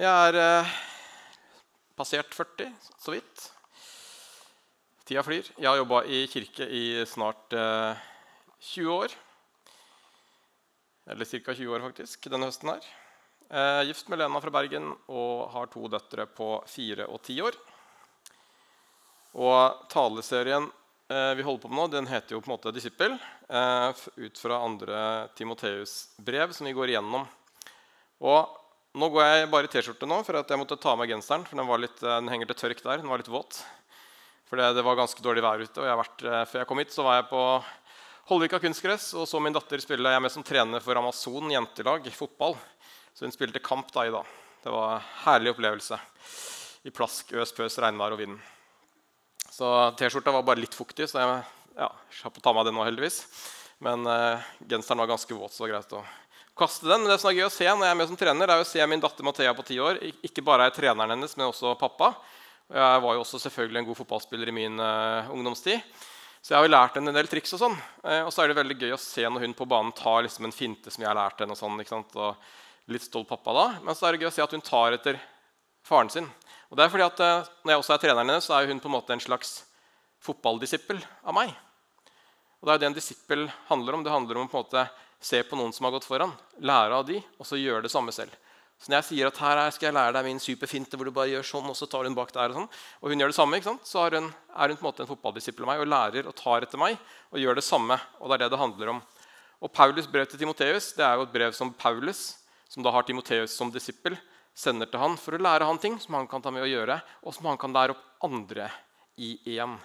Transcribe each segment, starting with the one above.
Jeg er eh, passert 40, så vidt. Tida flyr. Jeg har jobba i kirke i snart eh, 20 år. Eller ca. 20 år, faktisk, denne høsten her. Eh, gift med Lena fra Bergen og har to døtre på fire og ti år. Og taleserien eh, vi holder på med nå, den heter jo på en måte 'Disippel'. Eh, ut fra andre Timoteus-brev, som vi går igjennom. Og nå går jeg bare i T-skjorte nå, for jeg måtte ta av meg genseren. For den, litt, eh, den henger til tørk der. Den var litt våt. For det, var ganske dårlig vær ute. og jeg vært, eh, Før jeg kom hit, så var jeg på Holvika kunstgress og så min datter spille. Jeg er med som trener for Amazon jentelag fotball. Så hun spilte kamp da i dag. Det var en herlig opplevelse. I plask, øs, pøs, regnvær og vind. Så T-skjorta var bare litt fuktig, så jeg ja, slapp å ta meg den nå, heldigvis. Men uh, genseren var ganske våt, så det var greit å kaste den. Men det som er gøy å se når jeg er med som trener, er å se min datter Mathea på ti år. Ikke bare er treneren hennes, men også pappa. Jeg var jo også selvfølgelig en god fotballspiller i min uh, ungdomstid. Så jeg har jo lært henne en del triks. Og sånn. Eh, og så er det veldig gøy å se når hun på banen tar liksom en finte som jeg har lært henne. og sånn, ikke sant? Og litt stolt pappa da. Men så er det gøy å se at hun tar etter faren sin. Og det er fordi at eh, Når jeg også er treneren hennes, så er hun på en måte en slags fotballdisippel av meg. Og Det er jo det en disippel handler om. Det handler om på en måte se på noen som har gått foran, lære av de, og så gjøre det samme selv. Så når jeg sier at her skal jeg lære deg min superfinte, hvor du bare gjør sånn, og så tar hun bak der, og sånn, og hun gjør det samme, ikke sant? så er hun, er hun på en måte en fotballdisippel av meg og lærer og tar etter meg og gjør det samme. Og det er det det handler om. Og Paulus' brev til Timoteus det er jo et brev som Paulus, som da har Timoteus som disippel, sender til han for å lære han ting som han kan ta med å gjøre, og som han kan lære opp andre i igjen.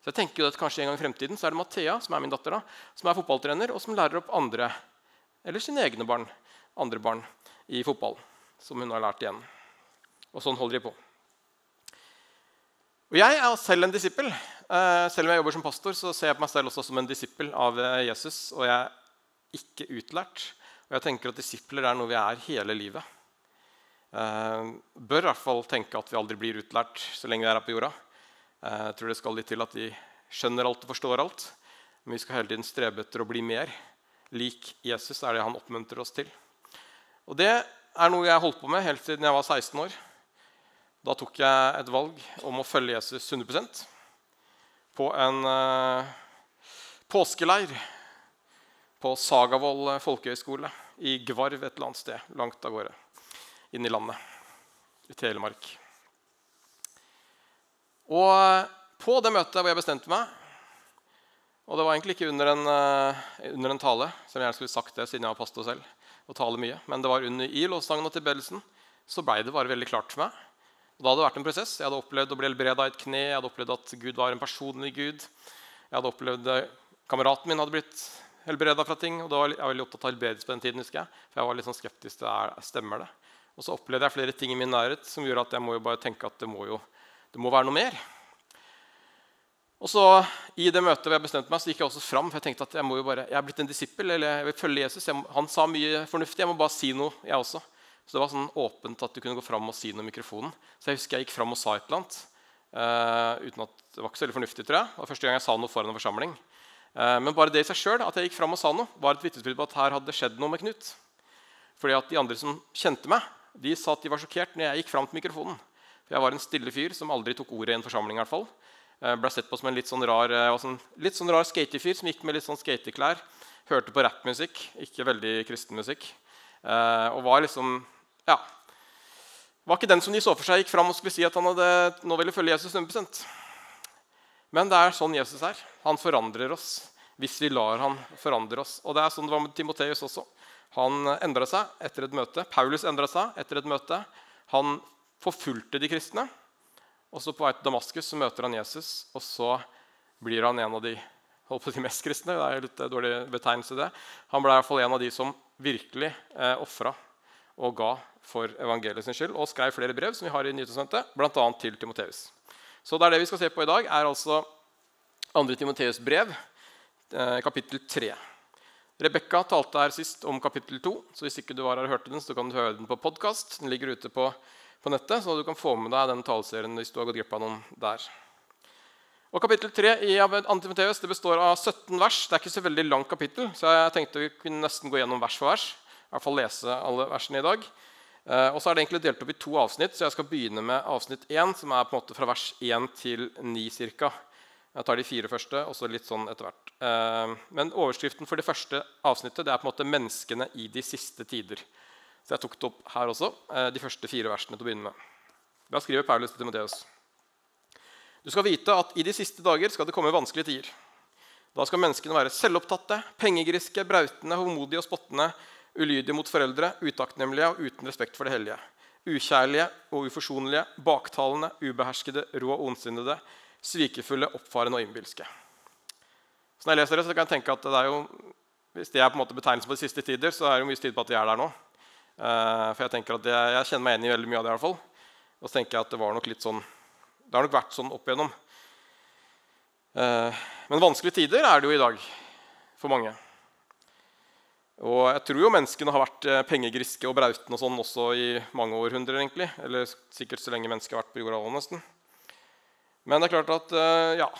Så jeg tenker jo at kanskje en gang i fremtiden så er det Mathea, som er min datter, da, som er fotballtrener, og som lærer opp andre, eller sine egne barn, andre barn i fotball. Som hun har lært igjen. Og sånn holder de på. Og Jeg er selv en disippel. Eh, selv om jeg jobber som pastor, så ser jeg på meg selv også som en disippel av eh, Jesus. Og jeg er ikke utlært. Og jeg tenker at disipler er noe vi er hele livet. Eh, bør i hvert fall tenke at vi aldri blir utlært så lenge vi er her på jorda. Eh, jeg tror det skal litt til at de skjønner alt og forstår alt. Men vi skal hele tiden strebe etter å bli mer lik Jesus. Det er det han oppmuntrer oss til. Og Det er noe jeg holdt på med helt siden jeg var 16 år. Da tok jeg et valg om å følge Jesus 100% på en uh, påskeleir på Sagavoll folkehøgskole i Gvarv et eller annet sted langt av gårde inn i landet, i Telemark. Og på det møtet hvor jeg bestemte meg Og det var egentlig ikke under en, uh, under en tale, som jeg skulle sagt det siden jeg var pastor selv, og tale mye, men det var under i lovsangen og tilbedelsen, så blei det bare veldig klart for meg. Og da hadde det vært en prosess. Jeg hadde opplevd å bli helbreda i et kne, jeg hadde opplevd at Gud var en personlig Gud. Jeg hadde opplevd at Kameraten min hadde blitt helbreda fra ting. og da var Jeg veldig opptatt av helbredelse på den tiden. husker jeg, For jeg var litt sånn skeptisk til det stemmer det. Og så opplevde jeg flere ting i min nærhet som gjorde at jeg må jo bare tenke at det må jo det må være noe mer. Og så I det møtet hvor jeg bestemte meg, så gikk jeg også fram. For jeg tenkte at jeg, må jo bare, jeg er blitt en disippel, eller jeg vil følge Jesus. Må, han sa mye fornuftig. Jeg må bare si noe, jeg også. Så det var sånn åpent at du kunne gå fram og si noe i mikrofonen. Så jeg husker jeg gikk fram og sa et eller annet. Uh, uten at Det var ikke så veldig fornuftig, tror jeg. Det var første gang jeg sa noe foran en forsamling. Uh, men bare det i seg sjøl, at jeg gikk fram og sa noe, var et vitnesbyrd på at her hadde det skjedd noe med Knut. Fordi at de andre som kjente meg, de sa at de var sjokkert når jeg gikk fram til mikrofonen. Jeg var en stille fyr som aldri tok ordet i en forsamling. i hvert fall. Eh, ble sett på som en litt sånn rar, eh, sånn, litt sånn rar skaterfyr som gikk med litt sånn skateklær. Hørte på rappmusikk, ikke veldig kristen musikk. Eh, og var liksom Ja. Var ikke den som de så for seg gikk fram og skulle si at han hadde, nå ville følge Jesus 100% Men det er sånn Jesus er. Han forandrer oss hvis vi lar han forandre oss. Og det er sånn det var med Timoteus også. Han endra seg etter et møte. Paulus endra seg etter et møte. Han forfulgte de kristne. Og så På vei til Damaskus så møter han Jesus, og så blir han en av de holdt på de mest kristne. det er litt dårlig betegnelse det. Han ble i hvert fall en av de som virkelig eh, ofra og ga for evangeliet sin skyld, og skrev flere brev som vi har i Nytestamentet, bl.a. til Timoteus. Så det er det vi skal se på i dag, er altså 2. Timoteus brev, eh, kapittel 3. Rebekka talte her sist om kapittel 2, så hvis ikke du var her og hørte den, så kan du høre den på podkast. Den ligger ute på på nettet, så du kan få med deg den taleserien hvis du har gått glipp av noen der. Og Kapittel 3 i Antimoteus det består av 17 vers. Det er ikke så veldig langt kapittel, så jeg tenkte vi kunne nesten gå gjennom vers for vers. I hvert fall lese alle versene i dag. Eh, og så er det egentlig delt opp i to avsnitt, så jeg skal begynne med avsnitt 1, som er på en måte fra vers 1 til 9 ca. Jeg tar de fire første, og så litt sånn etter hvert. Eh, men overskriften for det første avsnittet det er på en måte 'Menneskene i de siste tider'. Så jeg tok det opp her også, eh, de første fire versene til å begynne med. Da skriver Paulus til Timoteus. Du skal vite at i de siste dager skal det komme vanskelige tider. Da skal menneskene være selvopptatte, pengegriske, brautende, håndmodige og spottende, ulydige mot foreldre, utakknemlige og uten respekt for det hellige. Ukjærlige og uforsonlige, baktalende, ubeherskede, rå og ondsinnede, svikefulle, oppfarende og innbilske. Så når jeg leser det, så kan jeg tenke at det er jo, hvis det er på en måte betegnelsen på de siste tider, så er det jo mye tid på at de er der nå. Uh, for jeg tenker at jeg, jeg, kjenner meg igjen i veldig mye av det. i hvert fall. Og så tenker jeg at det var nok litt sånn, det har nok vært sånn opp igjennom. Uh, men vanskelige tider er det jo i dag for mange. Og jeg tror jo menneskene har vært eh, pengegriske og brautende og sånn også i mange århundrer. egentlig. Eller sikkert så lenge mennesket har vært på jorda òg, nesten. Men det er klart at ja,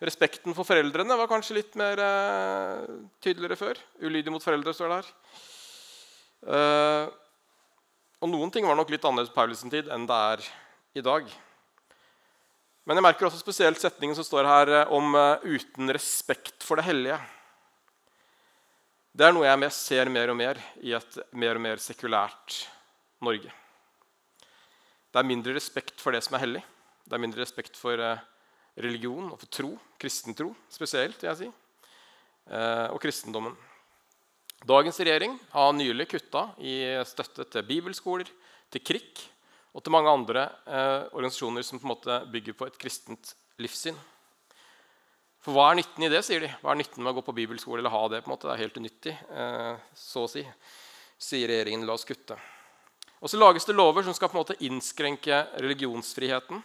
respekten for foreldrene var kanskje litt mer eh, tydeligere før. Ulydig mot foreldre står det her. Eh, og noen ting var nok litt annerledes på Paulus' tid enn det er i dag. Men jeg merker også spesielt setningen som står her eh, om uh, 'uten respekt for det hellige'. Det er noe jeg ser mer og mer i et mer og mer sekulært Norge. Det er mindre respekt for det som er hellig. Det er mindre respekt for uh, religion og for tro. Kristentro spesielt, vil jeg si. Og kristendommen. Dagens regjering har nylig kutta i støtte til bibelskoler, til KRIK og til mange andre eh, organisasjoner som på en måte bygger på et kristent livssyn. For hva er nytten i det, sier de. Hva er nytten med å gå på bibelskole eller ha det? på en måte? Det er helt unyttig, eh, så å si, sier regjeringen. La oss kutte. Og så lages det lover som skal på en måte innskrenke religionsfriheten.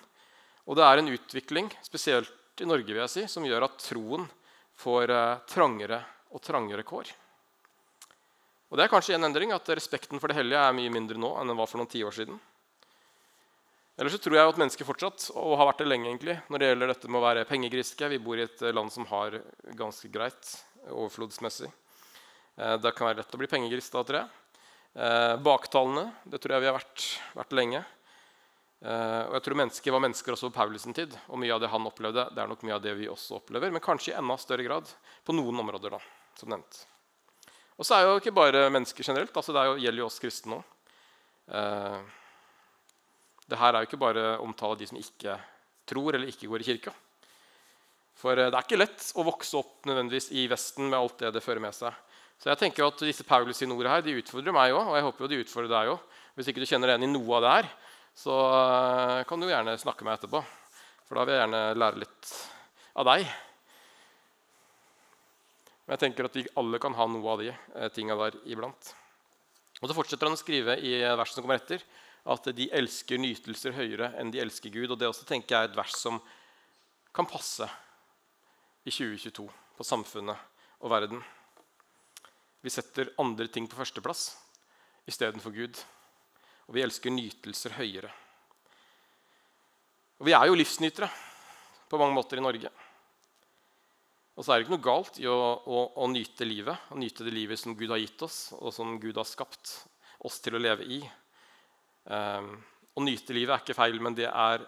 Og det er en utvikling, spesielt i Norge, vil jeg si, som gjør at troen får eh, trangere og trangere kår. Og det er kanskje en endring at respekten for det hellige er mye mindre nå enn den var for noen tiår siden. Ellers så tror jeg at mennesker fortsatt, og har vært det lenge egentlig, når det gjelder dette med å være pengegriske Vi bor i et land som har ganske greit overflodsmessig. Eh, det kan være lett å bli pengegrist da, tror jeg. Eh, baktalene, det tror jeg vi har vært, vært lenge. Eh, og jeg tror mennesker var mennesker også på Paulus' tid. Og mye av det han opplevde, det er nok mye av det vi også opplever. Men kanskje i enda større grad på noen områder, da, som nevnt. Og så er jo ikke bare mennesker generelt. altså Det jo, gjelder jo oss kristne òg. Eh, det her er jo ikke bare omtale de som ikke tror eller ikke går i kirka. For eh, det er ikke lett å vokse opp nødvendigvis i Vesten med alt det det fører med seg. Så jeg tenker at disse Paulus sine ord her, de utfordrer meg òg. Og jeg håper jo de utfordrer deg òg. Hvis ikke du kjenner deg igjen i noe av det her, så eh, kan du gjerne snakke med meg etterpå. For da vil jeg gjerne lære litt av deg. Men jeg tenker at vi alle kan ha noe av de eh, tinga der iblant. Og Så fortsetter han å skrive i verset som kommer etter, at de elsker nytelser høyere enn de elsker Gud. Og Det også tenker jeg er et vers som kan passe i 2022 på samfunnet og verden. Vi setter andre ting på førsteplass istedenfor Gud. Og vi elsker nytelser høyere. Og Vi er jo livsnytere på mange måter i Norge. Og så er det ikke noe galt i å, å, å, nyte livet, å nyte det livet som Gud har gitt oss, og som Gud har skapt oss til å leve i. Um, å nyte livet er ikke feil, men det er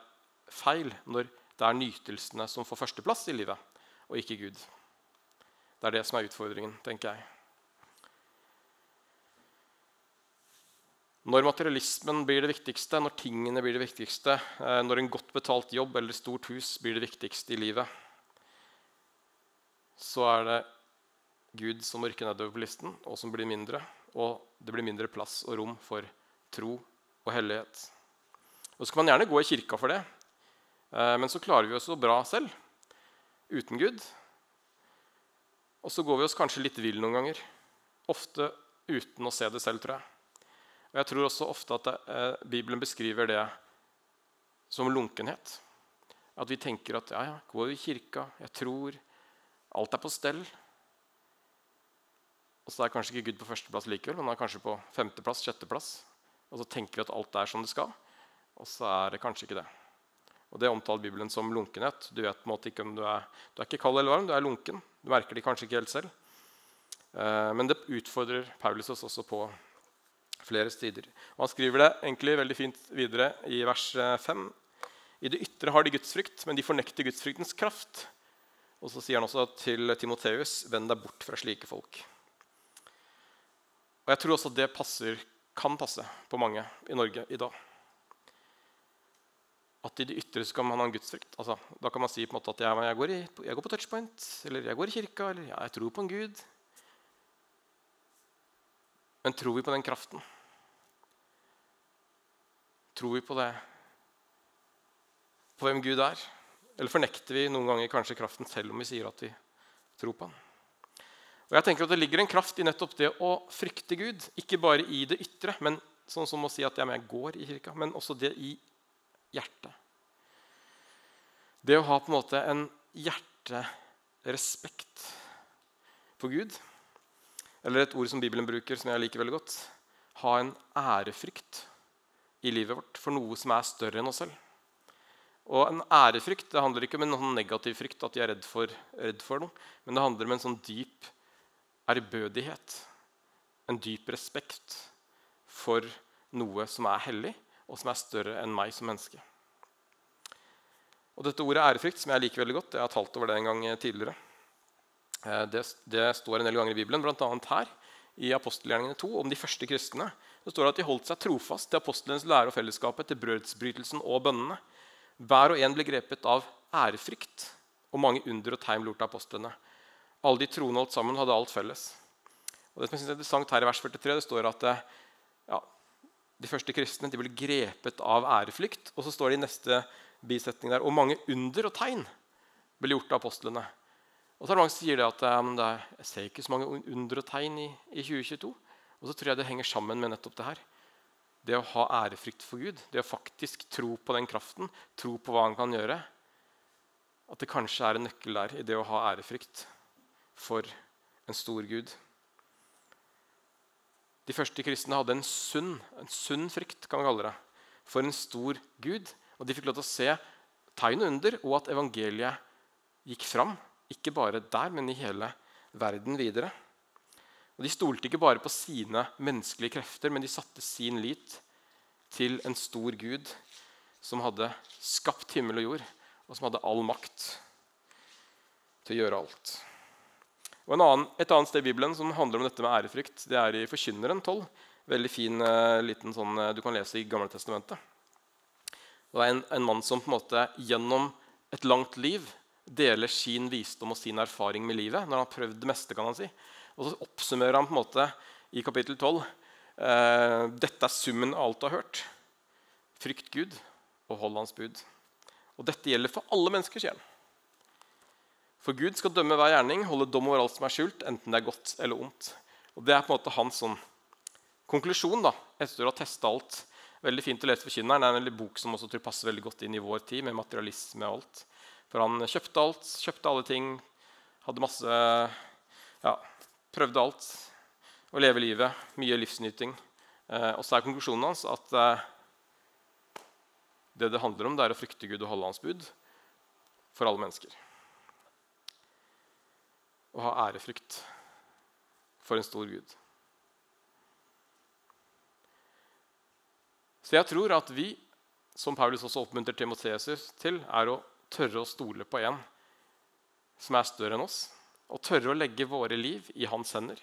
feil når det er nytelsene som får førsteplass i livet, og ikke Gud. Det er det som er utfordringen, tenker jeg. Når materialismen blir det viktigste, når tingene blir det viktigste, eh, når en godt betalt jobb eller stort hus blir det viktigste i livet, så er det Gud som orker listen, og som blir mindre. Og det blir mindre plass og rom for tro og hellighet. Og Så kan man gjerne gå i kirka for det, eh, men så klarer vi oss så bra selv uten Gud. Og så går vi oss kanskje litt vill noen ganger. Ofte uten å se det selv, tror jeg. Og jeg tror også ofte at eh, Bibelen beskriver det som lunkenhet. At vi tenker at ja, ja, går i kirka, jeg tror, Alt er på stell. Og så er kanskje ikke Gud på førsteplass likevel, men han er kanskje på femteplass, sjetteplass. Og så tenker vi at alt er som det skal, og så er det kanskje ikke det. Og Det omtaler Bibelen som lunkenhet. Du vet på en måte ikke om du er, du er ikke kald eller varm, du er lunken. Du merker det kanskje ikke helt selv. Eh, men det utfordrer Paulus oss også på flere stider. Og han skriver det egentlig veldig fint videre i vers 5. I det ytre har de gudsfrykt, men de fornekter gudsfryktens kraft. Og så sier han også til Timoteus.: Vend deg bort fra slike folk. Og Jeg tror også det passer, kan passe på mange i Norge i dag. At i det ytre så kan man ha en gudsfrykt. Altså, da kan man si på en måte at jeg, jeg, går, i, jeg går, på touchpoint, eller jeg går i kirka, eller jeg tror på en gud. Men tror vi på den kraften? Tror vi på det? På hvem Gud er? Eller fornekter vi noen ganger kanskje kraften selv om vi sier at vi tror på han? Og jeg tenker at Det ligger en kraft i nettopp det å frykte Gud. Ikke bare i det ytre, men sånn som å si at jeg går i kirka, men også det i hjertet. Det å ha på en måte en hjerterespekt for Gud eller et ord som Bibelen bruker, som jeg liker veldig godt. Ha en ærefrykt i livet vårt for noe som er større enn oss selv. Og en ærefrykt det handler ikke om en sånn negativ frykt, at de er redd for, redd for noe, men det handler om en sånn dyp ærbødighet. En dyp respekt for noe som er hellig, og som er større enn meg som menneske. Og dette Ordet ærefrykt som jeg liker veldig godt, jeg har talt over det en gang tidligere, Eh, det, det, står en del ganger i Bibelen, bl.a. her i apostelgjerningene 2, om de første kristne. Det står at de holdt seg trofast til apostlenes lære og fellesskapet, til brødsbrytelsen og bønnene. Hver og en ble grepet av ærefrykt, og mange under og tegn av apostlene. Alle de troende holdt sammen, hadde alt felles. Og det som jeg synes er interessant her i vers 43, det står at eh, ja, de første kristne de ble grepet av ærefrykt. Og så står det i neste bisetning der og mange under og tegn ble gjort av apostlene. Og så er det mange som sier det at det er, jeg ser ikke så mange under og tegn i, i 2022. Og så tror jeg det henger sammen med nettopp det her. Det å ha ærefrykt for Gud, det å faktisk tro på den kraften, tro på hva han kan gjøre. At det kanskje er en nøkkel der i det å ha ærefrykt for en stor Gud. De første kristne hadde en sunn, en sunn frykt kan vi kalle det, for en stor Gud. Og de fikk lov til å se tegn under, og at evangeliet gikk fram. Ikke bare der, men i hele verden videre. Og De stolte ikke bare på sine menneskelige krefter, men de satte sin lit til en stor Gud som hadde skapt himmel og jord, og som hadde all makt til å gjøre alt. Og annen, Et annet sted i Bibelen som handler om dette med ærefrykt, det er i Forkynneren 12. Veldig fin uh, liten sånn uh, du kan lese i Gamle Testamentet. Og det er en, en mann som på en måte gjennom et langt liv deler sin visdom og sin erfaring med livet. når han har prøvd det meste, kan han si. Og så oppsummerer han på en måte i kapittel 12 eh, dette er summen av alt du har hørt. Frykt Gud og hold Hans bud. Og dette gjelder for alle mennesker, sier han. For Gud skal dømme hver gjerning, holde dom over alt som er skjult, enten det er godt eller ondt. Og Det er på en måte hans sånn konklusjon da, etter å ha testa alt. Veldig fint å lese for Forkynneren. Det er en bok som også tror passer veldig godt inn i vår tid, med materialisme og alt. For han kjøpte alt, kjøpte alle ting, hadde masse Ja, prøvde alt. Å leve livet. Mye livsnyting. Eh, og så er konklusjonen hans at eh, det det handler om, det er å frykte Gud og holde hans bud for alle mennesker. Å ha ærefrykt for en stor Gud. Så jeg tror at vi, som Paulus også oppmuntrer Timoteus til, er å tørre å stole på en som er større enn oss, og tørre å legge våre liv i hans hender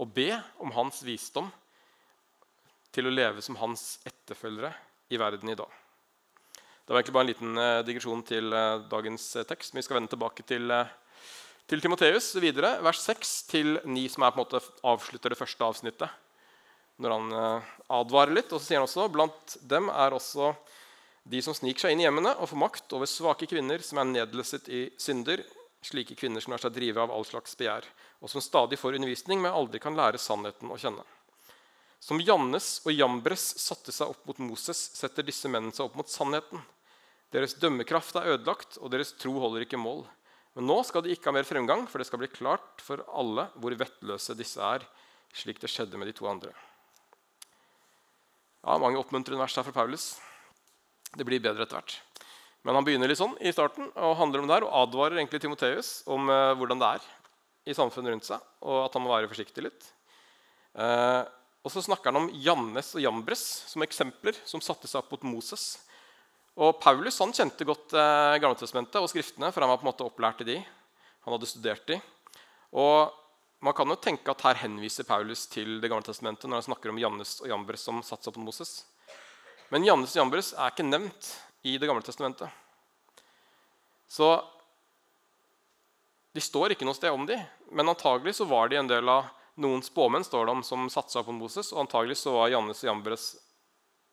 og be om hans visdom til å leve som hans etterfølgere i verden i dag. Det var egentlig bare en liten uh, digresjon til uh, dagens uh, tekst. Men vi skal vende tilbake til, til Timoteus videre, vers 6-9, som er på en måte avslutter det første avsnittet. Når han advarer litt. Og så sier han også blant dem er også de som sniker seg inn i hjemmene og får makt over svake kvinner som er nedlesset i synder, slike kvinner som lar seg drive av all slags begjær, og som stadig får undervisning, men aldri kan lære sannheten å kjenne. Som Jannes og Jambres satte seg opp mot Moses, setter disse mennene seg opp mot sannheten. Deres dømmekraft er ødelagt, og deres tro holder ikke mål. Men nå skal de ikke ha mer fremgang, for det skal bli klart for alle hvor vettløse disse er, slik det skjedde med de to andre. Ja, Mange oppmuntrende vers her fra Paulus. Det blir bedre etter hvert. Men han begynner litt sånn i starten og handler om det her, og advarer egentlig Timoteus om eh, hvordan det er i samfunnet rundt seg, og at han må være forsiktig litt. Eh, og så snakker han om Jannes og Jambres som eksempler som satte seg opp mot Moses. Og Paulus han kjente godt eh, Gamletestamentet og Skriftene, for han var på en måte opplært i de. Han hadde studert de. Og man kan jo tenke at Her henviser Paulus til Det gamle testamentet når han snakker om Jannes og Jambres som satte seg opp mot Moses. Men Jannes og Jambres er ikke nevnt i Det gamle testamentet. Så de står ikke noe sted om de, men antagelig så var de en del av noen spåmenn står det om, som satsa på Moses. Og antagelig så var Jannes og Jambres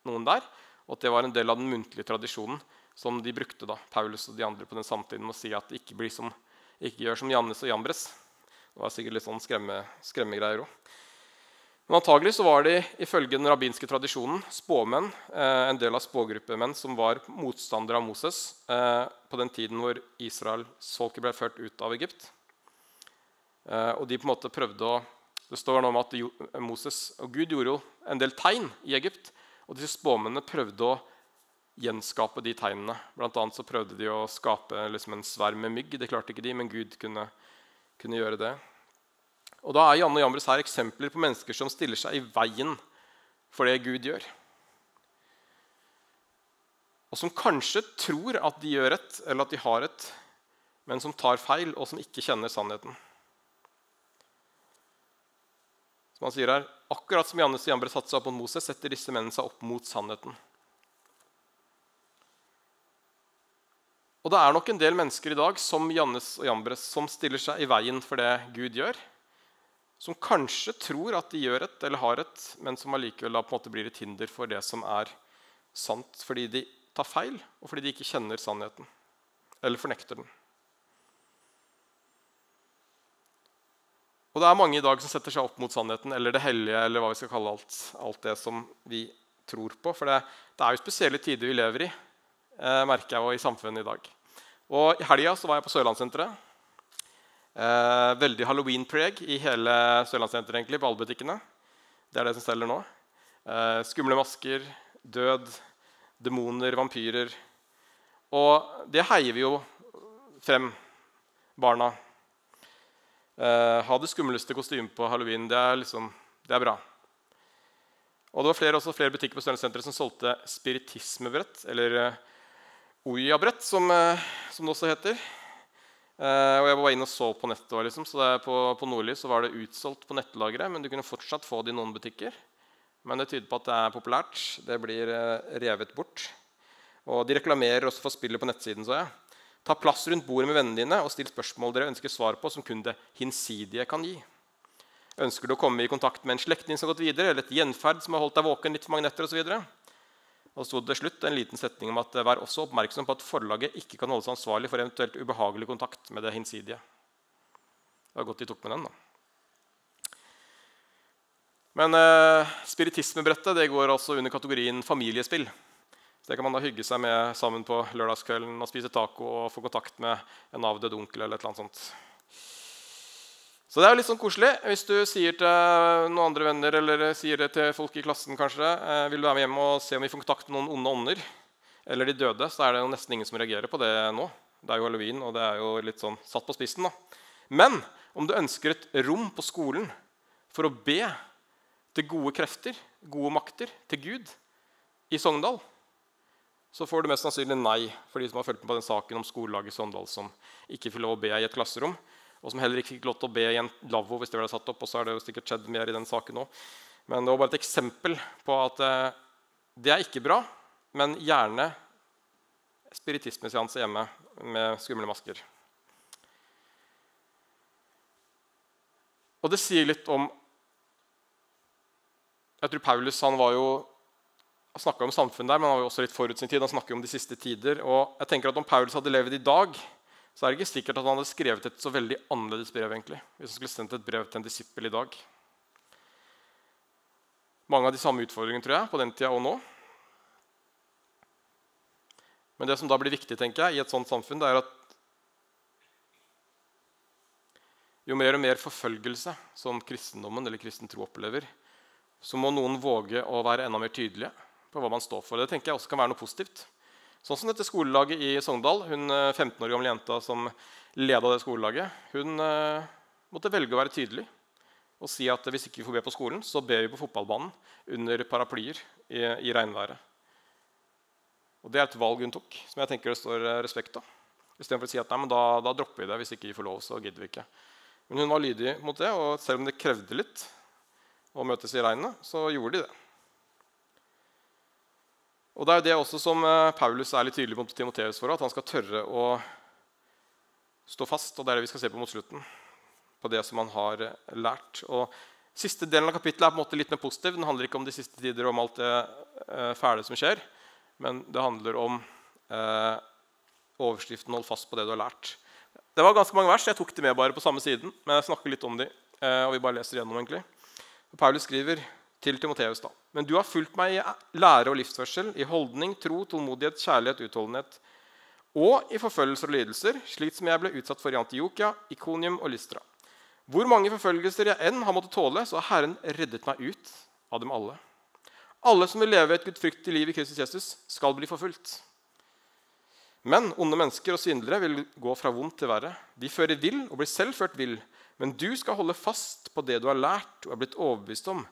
noen der. Og at det var en del av den muntlige tradisjonen som de brukte, da, Paulus og de andre på den samtiden, med å si at det ikke, som, ikke gjør som Jannes og Jambres. Det var sikkert litt sånn skremme, skremmegreier òg. Men antagelig så var de ifølge den rabbinske tradisjonen spåmenn, eh, en del av spågruppemenn som var motstandere av Moses eh, på den tiden hvor Israels folke ble ført ut av Egypt. Eh, og de på en måte prøvde å det står noe om at Moses og Gud gjorde jo en del tegn i Egypt. Og disse spåmennene prøvde å gjenskape de tegnene. Blant annet så prøvde de å skape liksom en sverm med mygg. Det klarte ikke de, men Gud kunne, kunne gjøre det. Og Da er Janne Jambres her eksempler på mennesker som stiller seg i veien for det Gud gjør. Og som kanskje tror at de gjør rett, eller at de har rett, men som tar feil, og som ikke kjenner sannheten. Som han sier her, Akkurat som Jannes og Jambre satte seg opp mot Moses, setter disse mennene seg opp mot sannheten. Og det er nok en del mennesker i dag som Jannes og Jambres som stiller seg i veien for det Gud gjør. Som kanskje tror at de gjør et eller har et, men som allikevel på en måte blir et hinder for det som er sant, fordi de tar feil, og fordi de ikke kjenner sannheten eller fornekter den. Og det er mange i dag som setter seg opp mot sannheten eller det hellige, eller hva vi skal kalle alt, alt det som vi tror på. For det, det, er jo spesielle tider vi lever i, eh, merker jeg i samfunnet i dag. Og I helga var jeg på Sørlandssenteret. Eh, veldig halloween-preg i hele Sørlandssenteret, egentlig, på alle butikkene. Det er det som selger nå. Eh, skumle masker, død, demoner, vampyrer. Og det heier vi jo frem, barna Eh, ha det skumleste kostymet på halloween. Det er, liksom, det er bra. Og det var flere, også flere butikker på Sørlandssenteret som solgte spiritismebrett, eller uh, Oya-brett, som, uh, som, det også heter. Uh, og Jeg var inne og så på nettet. Liksom, så på, på Nordlys var det utsolgt på nettlageret, men du kunne fortsatt få det i noen butikker. Men det tyder på at det er populært. Det blir revet bort. Og De reklamerer også for spillet på nettsiden. så jeg. Ta plass rundt bordet med vennene dine og still spørsmål dere ønsker svar på, som kun det hinsidige kan gi. Ønsker du å komme i kontakt med en slektning som har gått videre, eller et gjenferd som har holdt deg våken litt for mange netter osv.? Og sto det til slutt en liten setning om at vær også oppmerksom på at forlaget ikke kan holde seg ansvarlig for eventuelt ubehagelig kontakt med det hinsidige. Det var godt de tok med den, da. Men eh, spiritismebrettet det går altså under kategorien familiespill. Så det kan man da hygge seg med sammen på lørdagskvelden og spise taco og få kontakt med en avdød onkel. eller et eller annet sånt. Så det er jo litt sånn koselig. Hvis du sier til noen andre venner eller sier det til folk i klassen kanskje, eh, vil du være med hjem og se om vi får kontakt med noen onde ånder eller de døde, så er det jo nesten ingen som reagerer på det nå. Det er jo halloween, og det er jo litt sånn satt på spissen. da. Men om du ønsker et rom på skolen for å be til gode krefter, gode makter, til Gud i Sogndal, så får du mest sannsynlig nei for de som har fulgt med på den saken om skolelaget i Sogndal som ikke får lov å be i et klasserom, og som heller ikke fikk lov til å be i en lavvo hvis det ble satt opp. og så er det jo sikkert skjedd mer i den saken også. Men det var bare et eksempel på at eh, det er ikke bra, men gjerne spiritismeseanse hjemme med skumle masker. Og det sier litt om Jeg tror Paulus han var jo snakka om samfunnet der, men han var jo også litt forut sin tid. Han snakker om de siste tider. Og jeg tenker at Om Paulus hadde levd i dag, så er det ikke sikkert at han hadde skrevet et så veldig annerledes brev. egentlig, hvis han skulle sendt et brev til en disippel i dag. Mange av de samme utfordringene tror jeg, på den tida og nå. Men det som da blir viktig tenker jeg, i et sånt samfunn, det er at jo mer og mer forfølgelse som kristendommen eller kristen tro opplever, så må noen våge å være enda mer tydelige på hva man står for. Det tenker jeg også kan være noe positivt. Sånn som dette skolelaget i Sogndal. Hun 15 eh, år gamle jenta som leda det skolelaget, hun uh, måtte velge å være tydelig. og si at hvis ikke vi får be på skolen, så ber vi på fotballbanen under paraplyer i, i regnværet. Og Det er et valg hun tok, som jeg tenker det står eh, respekt av. Istedenfor å si at nei, men da, da, dropper vi det. Hvis ikke vi får lov, så gidder vi ikke. Men hun var lydig mot det, og selv om det krevde litt å møtes i regnet, så gjorde de det. Og Det er jo det også som eh, Paulus er litt tydelig mot Timoteus for, at han skal tørre å stå fast. og Det er det vi skal se på mot slutten på det som han har eh, lært. Og Siste delen av kapittelet er på en måte litt mer positiv. Den handler ikke om de siste tider og om alt det eh, fæle som skjer, men det handler om eh, overskriften 'Hold fast på det du har lært'. Det var ganske mange vers. Jeg tok de med bare på samme siden. men jeg snakker litt om de, eh, og vi bare leser gjennom egentlig. Paulus skriver til Timoteus da. Men du har fulgt meg i lære og livsførsel, i holdning, tro, tålmodighet, kjærlighet, utholdenhet og i forfølgelser og lidelser, slik som jeg ble utsatt for i Antiokia, Ikonium og Lystra. Hvor mange forfølgelser jeg enn har måttet tåle, så har Herren reddet meg ut av dem alle. Alle som vil leve et gudfryktig liv i Kristus Jesus, skal bli forfulgt. Men onde mennesker og svindlere vil gå fra vondt til verre. De fører vill og blir selv ført vill. Men du skal holde fast på det du har lært og er blitt overbevist om.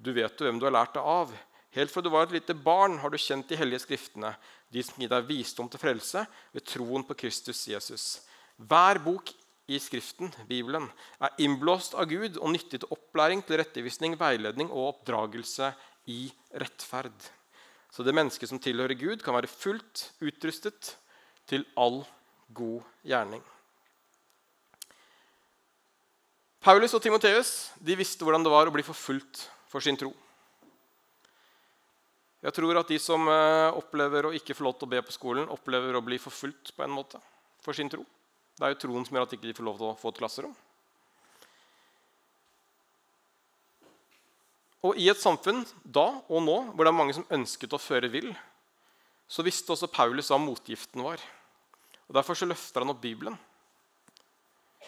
Du vet jo hvem du har lært det av. Helt fra du var et lite barn, har du kjent de hellige skriftene, de som gir deg visdom til frelse ved troen på Kristus Jesus. Hver bok i Skriften, Bibelen, er innblåst av Gud og nyttig til opplæring, til rettevisning, veiledning og oppdragelse i rettferd. Så det mennesket som tilhører Gud, kan være fullt utrustet til all god gjerning. Paulus og Timoteus visste hvordan det var å bli forfulgt for sin tro. Jeg tror at de som eh, opplever å ikke få lov til å be på skolen, opplever å bli forfulgt på en måte for sin tro. Det er jo troen som gjør at de ikke får lov til å få et klasserom. Og I et samfunn da og nå hvor det er mange som ønsket å føre vill, så visste også Paulus hva motgiften var. Og Derfor så løfter han opp Bibelen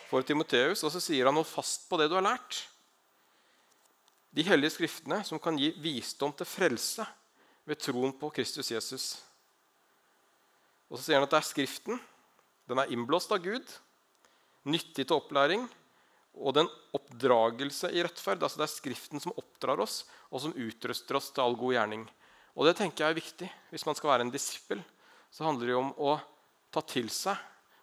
for Timoteus, og så sier han hold fast på det du har lært. De hellige skriftene som kan gi visdom til frelse ved troen på Kristus Jesus. Og så sier han at det er Skriften. Den er innblåst av Gud, nyttig til opplæring og den oppdragelse i rettferd. Altså det er Skriften som oppdrar oss, og som utruster oss til all god gjerning. Og det tenker jeg er viktig. Hvis man skal være en disippel, så handler det om å ta til seg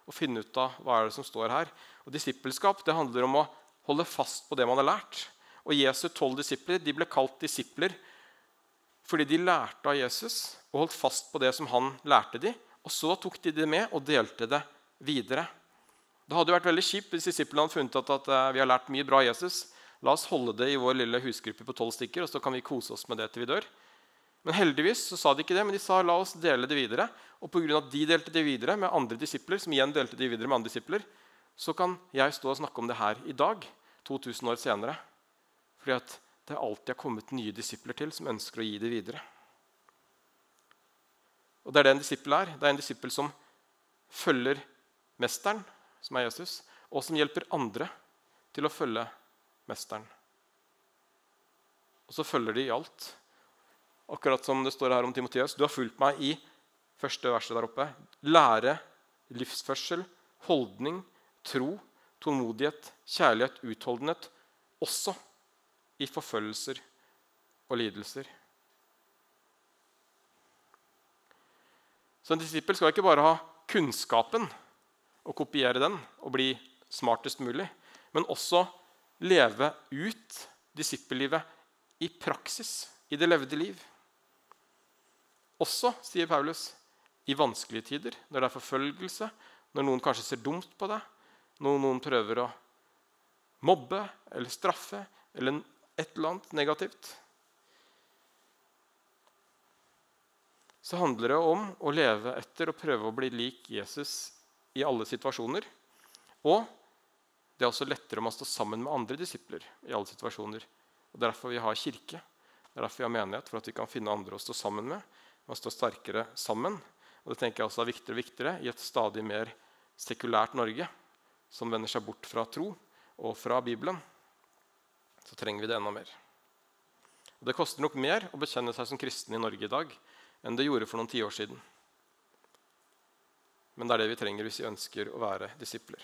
og finne ut av hva er det som står her. Og Disippelskap det handler om å holde fast på det man har lært. Og Jesu tolv disipler de ble kalt disipler fordi de lærte av Jesus og holdt fast på det som han lærte dem. Og så tok de det med og delte det videre. Det hadde jo vært veldig kjipt hvis disiplene hadde funnet ut at uh, vi har lært mye bra av Jesus. La oss holde det i vår lille husgruppe på tolv stykker, og så kan vi kose oss med det til vi dør. Men heldigvis så sa de ikke det, men de sa la oss dele det videre. Og pga. at de delte det videre med andre disipler, som igjen delte det videre med andre disipler, så kan jeg stå og snakke om det her i dag, 2000 år senere. Fordi at det alltid har kommet nye disipler til som ønsker å gi det videre. Og Det er det en disippel er. Det er en disippel som følger mesteren, som er Jesus, og som hjelper andre til å følge mesteren. Og så følger de i alt. Akkurat som det står her om Timoteus. Du har fulgt meg i første verset der oppe. Lære, livsførsel, holdning, tro, tålmodighet, kjærlighet, utholdenhet. Også i forfølgelser og lidelser. Så en disippel skal ikke bare ha kunnskapen og kopiere den og bli smartest mulig, men også leve ut disippellivet i praksis, i det levde liv. Også, sier Paulus, i vanskelige tider, når det er forfølgelse, når noen kanskje ser dumt på deg, når noen prøver å mobbe eller straffe eller et eller annet negativt, så handler det om å leve etter og prøve å bli lik Jesus i alle situasjoner. Og det er også lettere om å stå sammen med andre disipler i alle situasjoner. Og Det er derfor vi har kirke, det er derfor vi har menighet, for at vi kan finne andre å stå sammen med. Man stå sterkere sammen. Og Det tenker jeg også er viktigere og viktigere i et stadig mer sekulært Norge, som vender seg bort fra tro og fra Bibelen så trenger vi det enda mer. Det koster nok mer å bekjenne seg som kristen i Norge i dag enn det gjorde for noen tiår siden. Men det er det vi trenger hvis vi ønsker å være disipler.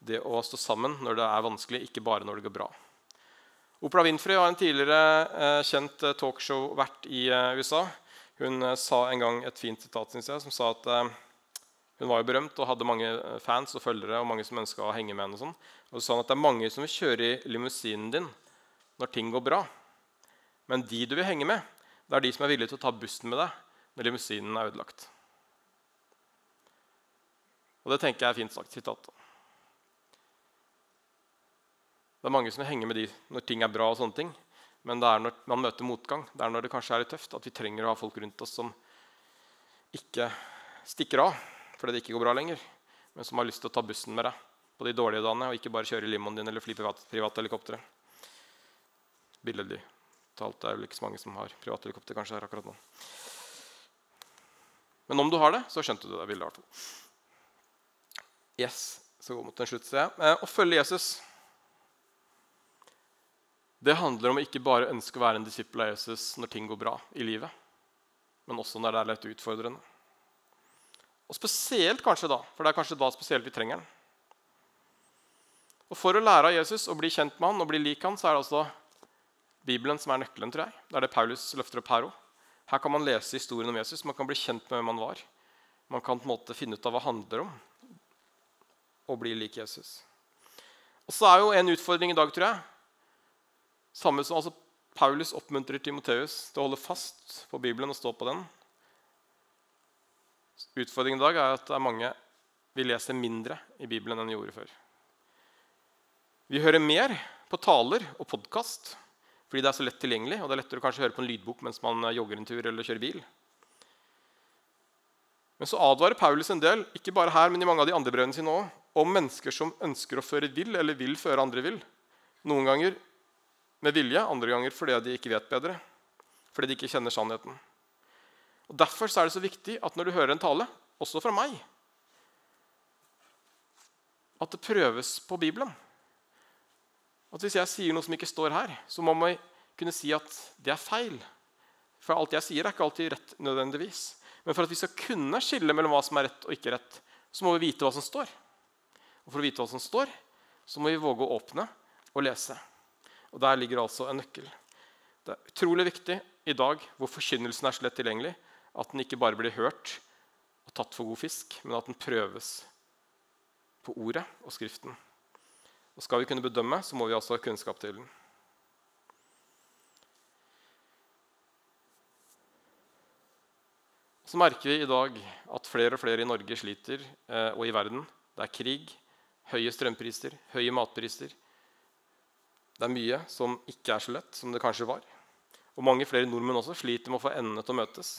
Det å stå sammen når det er vanskelig, ikke bare når det går bra. Opera Winfrey var en tidligere eh, kjent eh, talkshow-vert i eh, USA. Hun sa en gang et fint sitat synes jeg, som sa at hun var jo berømt og hadde mange eh, fans og følgere og mange som ønska å henge med henne. Og sånn. Og så sa hun at det er mange som vil kjøre i limousinen din når ting går bra. Men de du vil henge med, det er de som er villige til å ta bussen med deg når limousinen er ødelagt. Og det tenker jeg er fint sagt. sitat. Det er mange som vil henge med de når ting er bra, og sånne ting. men det er når man møter motgang, det er når det kanskje er litt tøft, at vi trenger å ha folk rundt oss som ikke stikker av fordi det ikke går bra lenger, men som har lyst til å ta bussen med deg på de dårlige dagene og ikke bare kjøre limoen din eller fly privat, helikoptre. Billedlig talt er det vel ikke så mange som har private helikopter kanskje her akkurat nå. Men om du har det, så skjønte du det bildet. i hvert fall. Yes, så går vi mot en slutt, ser jeg. Eh, å følge Jesus det handler om å ikke bare ønske å være en disippel av Jesus når ting går bra i livet, men også når det er litt utfordrende. Og spesielt kanskje da, for det er kanskje da spesielt vi trenger den. Og For å lære av Jesus og bli kjent med han og bli lik han, så er det altså Bibelen som er nøkkelen. tror jeg. Det er det Paulus løfter opp her òg. Her kan man lese historien om Jesus. Man kan bli kjent med hvem han var. Man kan på en måte finne ut av hva det handler om å bli lik Jesus. Og så er jo en utfordring i dag, tror jeg, samme som altså, Paulus oppmuntrer Timoteus til å holde fast på Bibelen og stå på den. Utfordringen i dag er at det er mange vi leser mindre i Bibelen enn vi gjorde før. Vi hører mer på taler og podkast fordi det er så lett tilgjengelig. og det er lettere å kanskje høre på en lydbok mens man jogger en tur eller kjører bil. Men så advarer Paulus en del ikke bare her, men i mange av de andre brevene sine også, om mennesker som ønsker å føre vill eller vil føre andre vill. Noen ganger med vilje, andre ganger fordi de ikke vet bedre. Fordi de ikke kjenner sannheten. Og Derfor er det så viktig at når du hører en tale, også fra meg, at det prøves på Bibelen. At Hvis jeg sier noe som ikke står her, så må man kunne si at det er feil. For alt jeg sier, er ikke alltid rett nødvendigvis. Men for at vi skal kunne skille mellom hva som er rett og ikke rett, så må vi vite hva som står. Og for å vite hva som står, så må vi våge å åpne og lese. Og Der ligger altså en nøkkel. Det er utrolig viktig i dag hvor forkynnelsen er så lett tilgjengelig, at den ikke bare blir hørt og tatt for god fisk, men at den prøves på ordet og Skriften. Og Skal vi kunne bedømme, så må vi altså ha kunnskap til den. Så merker vi i dag at flere og flere i Norge sliter, eh, og i verden. Det er krig, høye strømpriser, høye matpriser, det er mye som ikke er så lett som det kanskje var. Og mange flere nordmenn også sliter med å få endene til å møtes.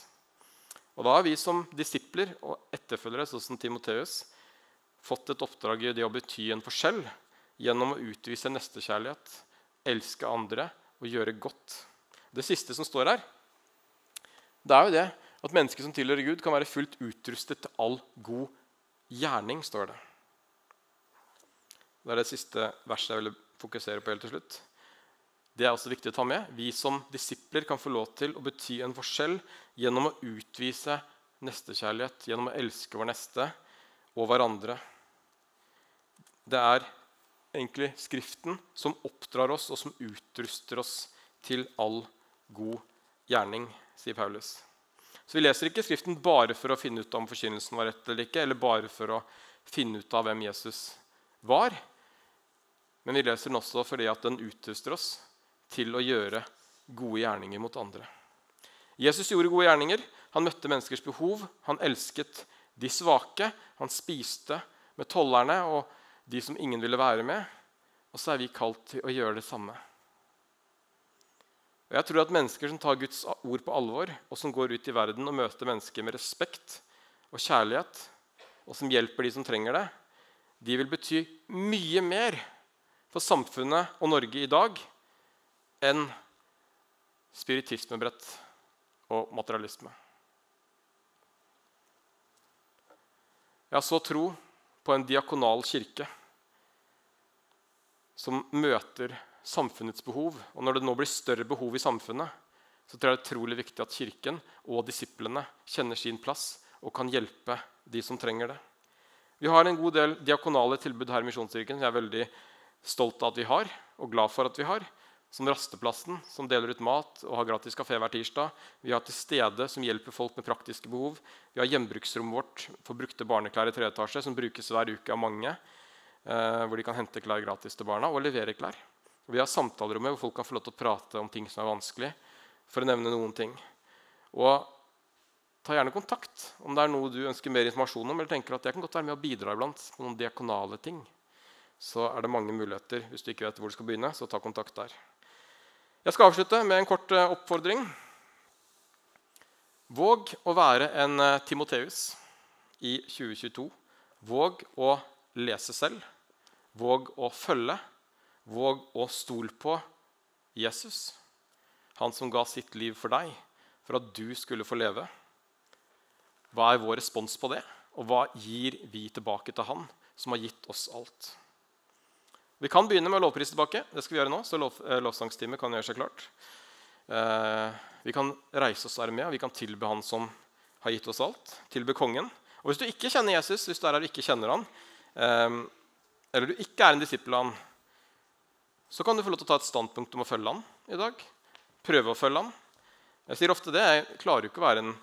Og Da har vi som disipler og etterfølgere sånn som Timoteus, fått et oppdrag i det å bety en forskjell gjennom å utvise nestekjærlighet, elske andre og gjøre godt. Det siste som står her, det er jo det at mennesker som tilhører Gud, kan være fullt utrustet til all god gjerning. står Det Det er det siste verset jeg ville fokusere på helt til slutt. Det er også viktig å ta med. Vi som disipler kan få lov til å bety en forskjell gjennom å utvise nestekjærlighet, gjennom å elske vår neste og hverandre. Det er egentlig Skriften som oppdrar oss, og som utruster oss til all god gjerning, sier Paulus. Så Vi leser ikke Skriften bare for å finne ut om forkynnelsen var rett eller ikke, eller bare for å finne ut av hvem Jesus var. Men vi leser den også fordi at den utruster oss til å gjøre gode gjerninger mot andre. Jesus gjorde gode gjerninger. Han møtte menneskers behov. Han elsket de svake. Han spiste med tollerne og de som ingen ville være med. Og så er vi kalt til å gjøre det samme. Og jeg tror at Mennesker som tar Guds ord på alvor, og som går ut i verden og møter mennesker med respekt og kjærlighet, og som hjelper de som trenger det, de vil bety mye mer for samfunnet og Norge i dag enn spiritismebrett og materialisme. Jeg har så tro på en diakonal kirke som møter samfunnets behov. Og når det nå blir større behov i samfunnet, så tror jeg det er utrolig viktig at Kirken og disiplene kjenner sin plass og kan hjelpe de som trenger det. Vi har en god del diakonale tilbud her i Misjonskirken. Jeg er veldig stolt av at vi har, og glad for at vi har. Som Rasteplassen, som deler ut mat og har gratis kafé hver tirsdag. Vi har Til stede, som hjelper folk med praktiske behov. Vi har hjembruksrommet vårt for brukte barneklær i tredje etasje, som brukes hver uke av mange. Eh, hvor de kan hente klær gratis til barna og levere klær. Vi har samtalerommet hvor folk kan få lov til å prate om ting som er vanskelig. For å nevne noen ting. Og ta gjerne kontakt om det er noe du ønsker mer informasjon om. eller tenker at jeg kan godt være med og bidra iblant på noen diakonale ting. Så er det mange muligheter. Hvis du ikke vet hvor du skal begynne, så ta kontakt der. Jeg skal avslutte med en kort eh, oppfordring. Våg å være en eh, Timoteus i 2022. Våg å lese selv. Våg å følge. Våg å stole på Jesus, han som ga sitt liv for deg, for at du skulle få leve. Hva er vår respons på det, og hva gir vi tilbake til han som har gitt oss alt? Vi kan begynne med å lovprise tilbake. Det skal vi gjøre nå, så lov, eh, lovsangstime kan gjøre seg klart. Eh, vi kan reise oss armé, vi kan tilbe Han som har gitt oss alt. Tilbe Kongen. Og Hvis du ikke kjenner Jesus, hvis du er her og ikke kjenner han, eh, eller du ikke er en disippel av han, så kan du få lov til å ta et standpunkt om å følge han i dag. Prøve å følge han. Jeg sier ofte det. Jeg klarer jo ikke å være en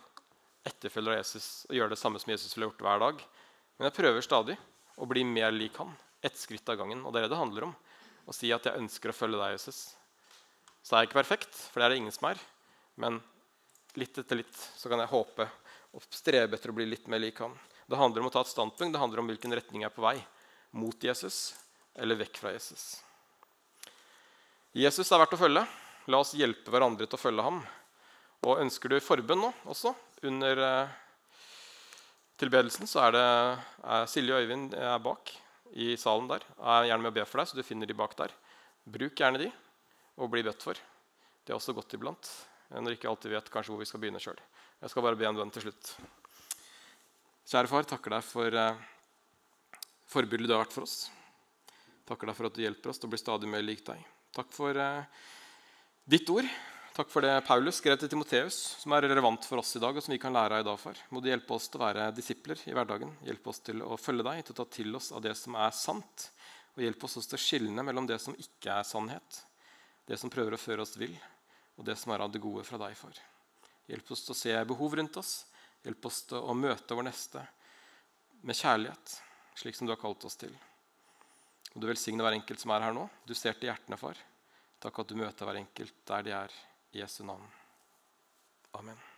etterfølger av Jesus og gjøre det samme som Jesus ville gjort hver dag. Men jeg prøver stadig å bli mer lik han. Ett skritt av gangen. Og det er det det handler om. Å si at jeg ønsker å følge deg, Jesus. Så er jeg ikke perfekt, for det er det ingen som er. Men litt etter litt så kan jeg håpe og strebe etter å bli litt mer lik han. Det handler om å ta et standpunkt. Det handler om hvilken retning jeg er på vei. Mot Jesus eller vekk fra Jesus. Jesus er verdt å følge. La oss hjelpe hverandre til å følge ham. Og ønsker du forbønn nå også, under eh, tilbedelsen, så er det er Silje og Øyvind er bak i salen der. Jeg er gjerne med å be for deg, så du finner de bak der. Bruk gjerne de, og bli bedt for. Det er også godt iblant. Når ikke alltid vet kanskje hvor vi skal begynne sjøl. Jeg skal bare be en bønn til slutt. Kjære far, takker deg for eh, forbildet du har vært for oss. Takker deg for at du hjelper oss til å bli stadig mer lik deg. Takk for eh, ditt ord. Takk for det Paulus skrev til Timoteus, som er relevant for oss i dag. og som vi kan lære av i dag for. Må du hjelpe oss til å være disipler i hverdagen. Hjelpe oss til å følge deg, til å ta til oss av det som er sant. Og hjelpe oss til å skille mellom det som ikke er sannhet, det som prøver å føre oss vill, og det som er av det gode fra deg, for. Hjelp oss til å se behov rundt oss. Hjelp oss til å møte vår neste med kjærlighet, slik som du har kalt oss til. Og du velsigne hver enkelt som er her nå. Du ser til hjertene, far. Takk at du møter hver enkelt der de er. Jesu navn. Amen.